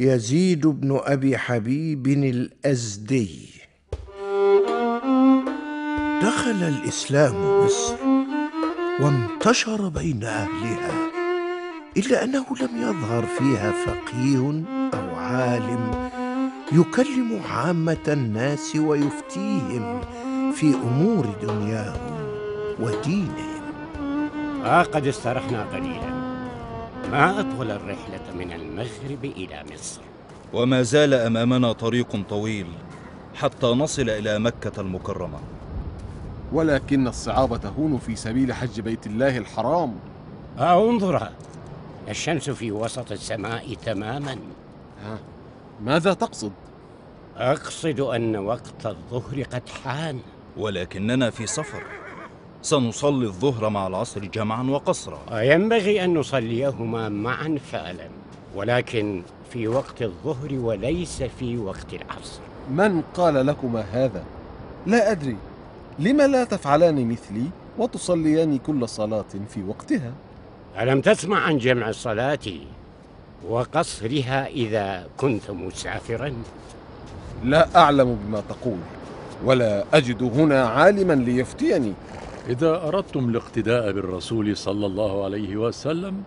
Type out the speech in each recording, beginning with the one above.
يزيد بن أبي حبيب الأزدي. دخل الإسلام مصر وانتشر بين أهلها إلا أنه لم يظهر فيها فقيه أو عالم يكلم عامة الناس ويفتيهم في أمور دنياهم ودينهم. ها قد استرحنا قليلا. ما أطول الرحلة من المغرب إلى مصر؟ وما زال أمامنا طريق طويل حتى نصل إلى مكة المكرمة. ولكن الصعاب تهون في سبيل حج بيت الله الحرام. ها انظر. الشمس في وسط السماء تماما. ها ماذا تقصد؟ أقصد أن وقت الظهر قد حان. ولكننا في سفر. سنصلي الظهر مع العصر جمعا وقصرا. وينبغي أن نصليهما معا فعلا ولكن في وقت الظهر وليس في وقت العصر. من قال لكما هذا؟ لا أدري. لم لا تفعلان مثلي وتصليان كل صلاة في وقتها؟ ألم تسمع عن جمع الصلاة وقصرها إذا كنت مسافرا؟ لا أعلم بما تقول ولا أجد هنا عالما ليفتيني. إذا أردتم الاقتداء بالرسول صلى الله عليه وسلم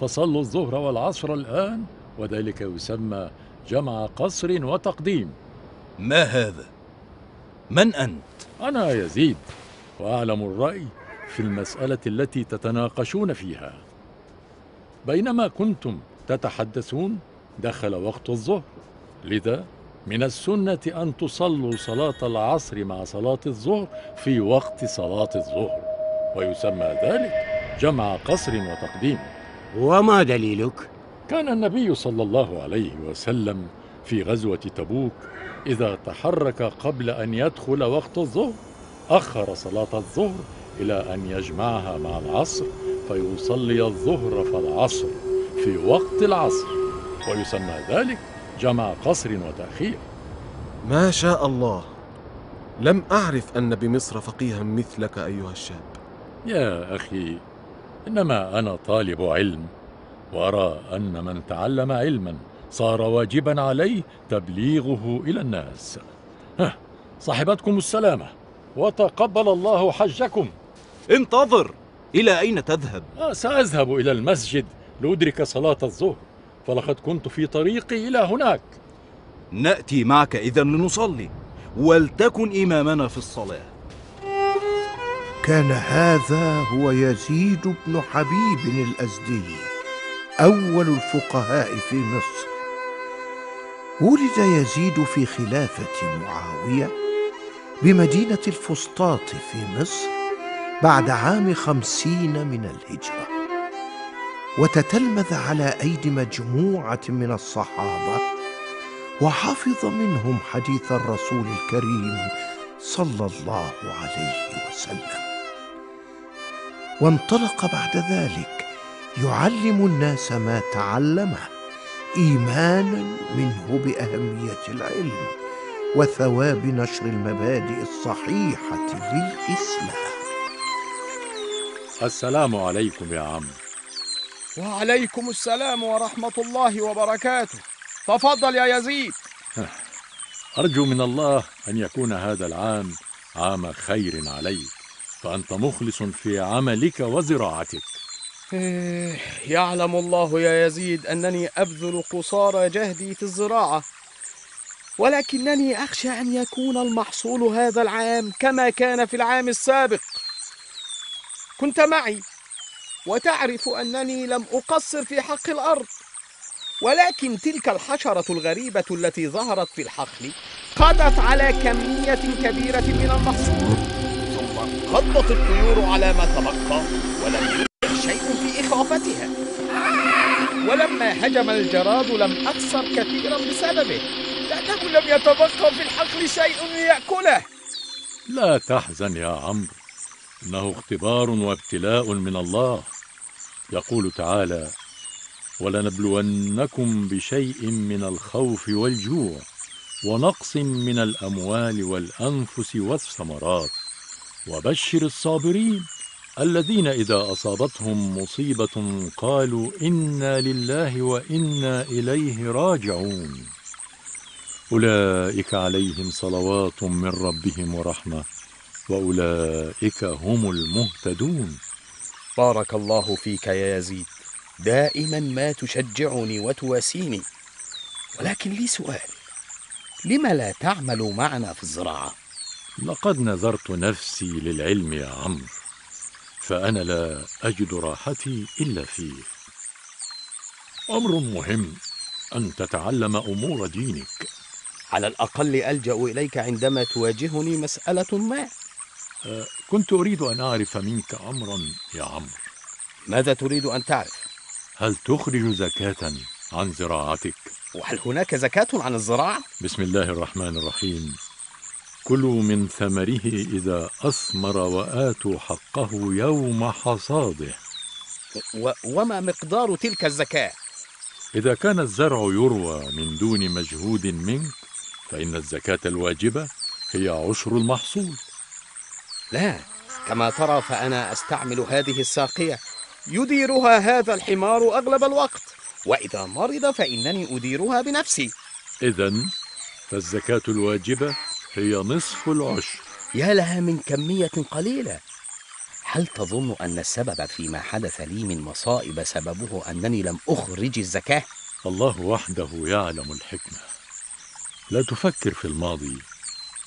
فصلوا الظهر والعصر الآن وذلك يسمى جمع قصر وتقديم. ما هذا؟ من أنت؟ أنا يزيد وأعلم الرأي في المسألة التي تتناقشون فيها. بينما كنتم تتحدثون دخل وقت الظهر لذا من السنة أن تصلوا صلاة العصر مع صلاة الظهر في وقت صلاة الظهر. ويسمى ذلك جمع قصر وتقديم. وما دليلك؟ كان النبي صلى الله عليه وسلم في غزوة تبوك إذا تحرك قبل أن يدخل وقت الظهر أخر صلاة الظهر إلى أن يجمعها مع العصر فيصلي الظهر فالعصر في وقت العصر. ويسمى ذلك جمع قصر وتأخير. ما شاء الله. لم أعرف أن بمصر فقيها مثلك أيها الشاب. يا أخي إنما أنا طالب علم وأرى أن من تعلم علما صار واجبا عليه تبليغه إلى الناس. ها صاحبتكم السلامة وتقبل الله حجكم. انتظر إلى أين تذهب؟ آه، سأذهب إلى المسجد لأدرك صلاة الظهر. فلقد كنت في طريقي إلى هناك. نأتي معك اذا لنصلي ولتكن إمامنا في الصلاة. كان هذا هو يزيد بن حبيب الأزدي أول الفقهاء في مصر. ولد يزيد في خلافة معاوية بمدينة الفسطاط في مصر بعد عام خمسين من الهجرة. وتتلمذ على أيدي مجموعة من الصحابة وحفظ منهم حديث الرسول الكريم صلى الله عليه وسلم. وانطلق بعد ذلك يعلم الناس ما تعلمه إيمانا منه بأهمية العلم وثواب نشر المبادئ الصحيحة للإسلام. السلام عليكم يا عم. وعليكم السلام ورحمة الله وبركاته. تفضل يا يزيد. أرجو من الله أن يكون هذا العام عام خير عليك فأنت مخلص في عملك وزراعتك. إيه، يعلم الله يا يزيد أنني أبذل قصارى جهدي في الزراعة ولكنني أخشى أن يكون المحصول هذا العام كما كان في العام السابق. كنت معي. وتعرف أنني لم أقصر في حق الأرض. ولكن تلك الحشرة الغريبة التي ظهرت في الحقل قضت على كمية كبيرة من المحصول. ثم قضت الطيور على ما تبقى ولم يبقى شيء في إخافتها. ولما هجم الجراد لم أخسر كثيرا بسببه. لأنه لم يتبقى في الحقل شيء ليأكله لا تحزن يا عمرو. إنه اختبار وابتلاء من الله. يقول تعالى ولنبلونكم بشيء من الخوف والجوع ونقص من الأموال والأنفس والثمرات. وبشر الصابرين الذين إذا أصابتهم مصيبة قالوا إنا لله وإنا إليه راجعون. أولئك عليهم صلوات من ربهم ورحمة وأولئك هم المهتدون. بارك الله فيك يا يزيد. دائما ما تشجعني وتواسيني. ولكن لي سؤال. لم لا تعمل معنا في الزراعة؟ لقد نذرت نفسي للعلم يا عمرو فأنا لا أجد راحتي إلا فيه. أمر مهم أن تتعلم أمور دينك. على الأقل ألجأ إليك عندما تواجهني مسألة ما. كنت أريد أن أعرف منك أمرا يا عمرو ماذا تريد أن تعرف؟ هل تخرج زكاة عن زراعتك؟ وهل هناك زكاة عن الزراعة؟ بسم الله الرحمن الرحيم كلوا من ثمره إذا أثمر وآتوا حقه يوم حصاده و... وما مقدار تلك الزكاة؟ إذا كان الزرع يروى من دون مجهود منك فإن الزكاة الواجبة هي عشر المحصول لا كما ترى فأنا أستعمل هذه الساقية. يديرها هذا الحمار أغلب الوقت. وإذا مرض فإنني أديرها بنفسي. إذا فالزكاة الواجبة هي نصف العشر. يا لها من كمية قليلة. هل تظن أن السبب فيما حدث لي من مصائب سببه أنني لم أخرج الزكاة؟ الله وحده يعلم الحكمة. لا تفكر في الماضي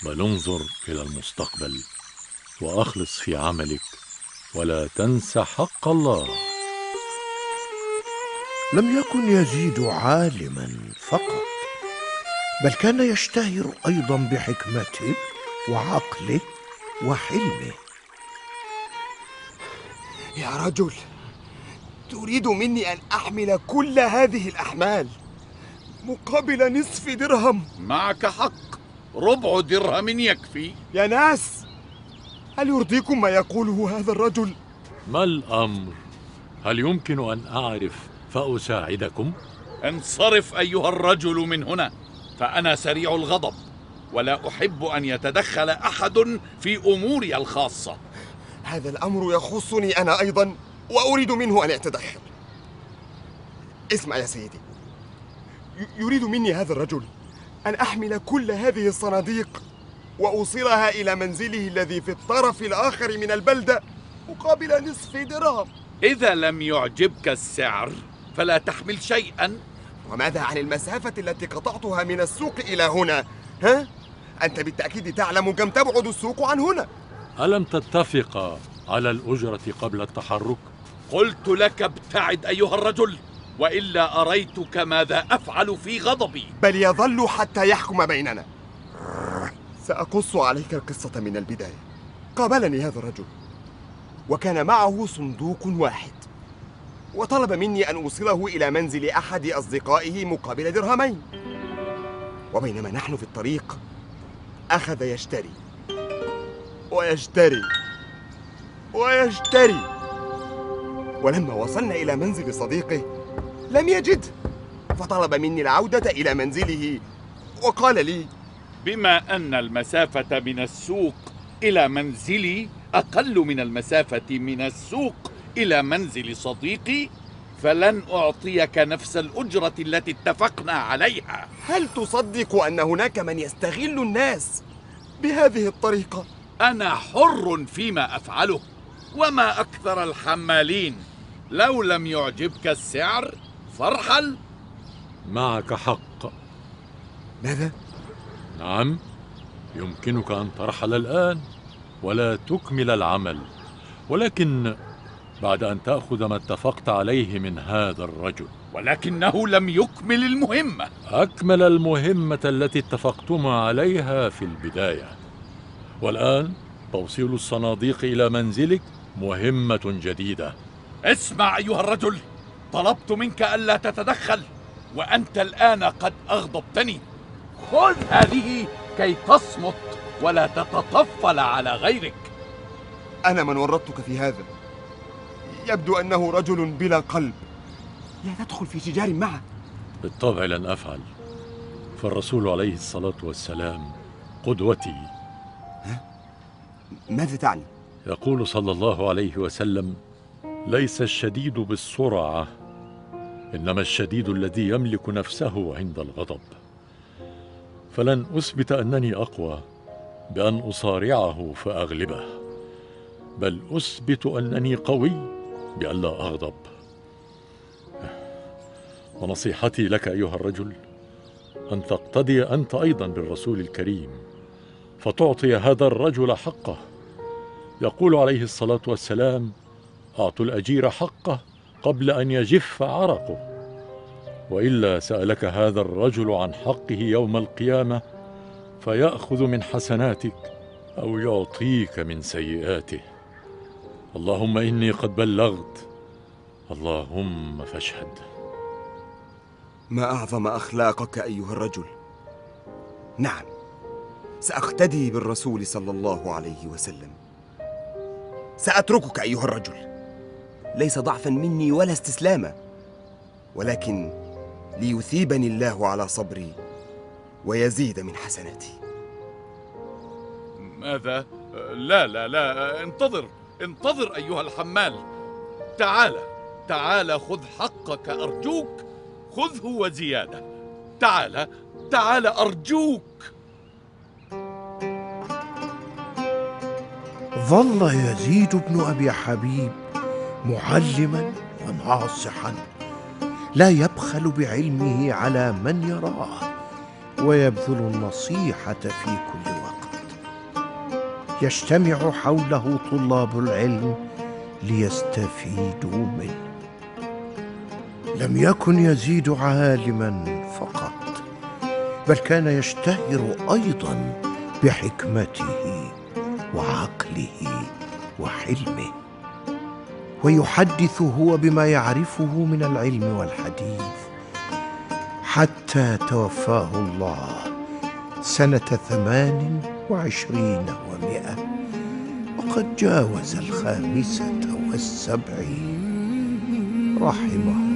بل انظر إلى المستقبل. وأخلص في عملك ولا تنس حق الله. لم يكن يزيد عالما فقط بل كان يشتهر أيضا بحكمته وعقله وحلمه. يا رجل تريد مني أن أحمل كل هذه الأحمال مقابل نصف درهم؟ معك حق ربع درهم يكفي. يا ناس! هل يرضيكم ما يقوله هذا الرجل ما الأمر؟ هل يمكن أن أعرف فأساعدكم؟ انصرف أيها الرجل من هنا فأنا سريع الغضب ولا أحب أن يتدخل أحد في أموري الخاصة هذا الأمر يخصني أنا أيضا وأريد منه أن يتدخل اسمع يا سيدي يريد مني هذا الرجل أن أحمل كل هذه الصناديق وأوصلها إلى منزله الذي في الطرف الآخر من البلده مقابل نصف درهم. إذا لم يعجبك السعر فلا تحمل شيئا. وماذا عن المسافة التي قطعتها من السوق إلى هنا؟ ها؟ أنت بالتأكيد تعلم كم تبعد السوق عن هنا. ألم تتفقا على الأجرة قبل التحرك؟ قلت لك ابتعد أيها الرجل وإلا أريتك ماذا أفعل في غضبي. بل يظل حتى يحكم بيننا. سأقص عليك القصة من البداية. قابلني هذا الرجل. وكان معه صندوق واحد. وطلب مني أن أوصله إلى منزل أحد أصدقائه مقابل درهمين. وبينما نحن في الطريق أخذ يشتري. ويشتري. ويشتري. ولما وصلنا إلى منزل صديقه لم يجده فطلب مني العودة إلى منزله وقال لي بما أن المسافة من السوق إلى منزلي أقل من المسافة من السوق إلى منزل صديقي فلن أعطيك نفس الأجرة التي اتفقنا عليها هل تصدق أن هناك من يستغل الناس بهذه الطريقة؟ أنا حر فيما أفعله وما أكثر الحمالين لو لم يعجبك السعر فارحل معك حق ماذا؟ نعم يمكنك أن ترحل الآن ولا تكمل العمل. ولكن بعد أن تأخذ ما اتفقت عليه من هذا الرجل. ولكنه لم يكمل المهمة. أكمل المهمة التي اتفقتما عليها في البداية. والآن توصيل الصناديق إلى منزلك مهمة جديدة. اسمع أيها الرجل طلبت منك ألا تتدخل وأنت الآن قد أغضبتني. خذ هذه كي تصمت ولا تتطفل على غيرك. أنا من ورطتك في هذا. يبدو أنه رجل بلا قلب. لا تدخل في شجار معه. بالطبع لن أفعل. فالرسول عليه الصلاة والسلام قدوتي. ماذا تعني؟ يقول صلى الله عليه وسلم ليس الشديد بالسرعة إنما الشديد الذي يملك نفسه عند الغضب. فلن أثبت أنني أقوى بأن أصارعه فأغلبه بل أثبت أنني قوي بألا أغضب. ونصيحتي لك أيها الرجل أن تقتدي أنت أيضا بالرسول الكريم فتعطي هذا الرجل حقه. يقول عليه الصلاة والسلام أعطوا الأجير حقه قبل أن يجف عرقه. وإلا سألك هذا الرجل عن حقه يوم القيامة فيأخذ من حسناتك أو يعطيك من سيئاته. اللهم إني قد بلغت. اللهم فاشهد. ما أعظم أخلاقك أيها الرجل؟ نعم سأقتدي بالرسول صلى الله عليه وسلم. سأتركك أيها الرجل. ليس ضعفا مني ولا استسلاما ولكن ليثيبني الله على صبري ويزيد من حسناتي. ماذا؟ لا لا لا انتظر انتظر أيها الحمال. تعال تعال خذ حقك أرجوك خذه وزيادة تعال تعال أرجوك. ظل يزيد بن أبي حبيب معلما وناصحا لا يبخل بعلمه على من يراه ويبذل النصيحة في كل وقت. يجتمع حوله طلاب العلم ليستفيدوا منه. لم يكن يزيد عالما فقط بل كان يشتهر أيضا بحكمته وعقله وحلمه. ويحدث هو بما يعرفه من العلم والحديث. حتى توفاه الله سنة ثمان وعشرين ومائة وقد جاوز الخامسة والسبعين. رحمه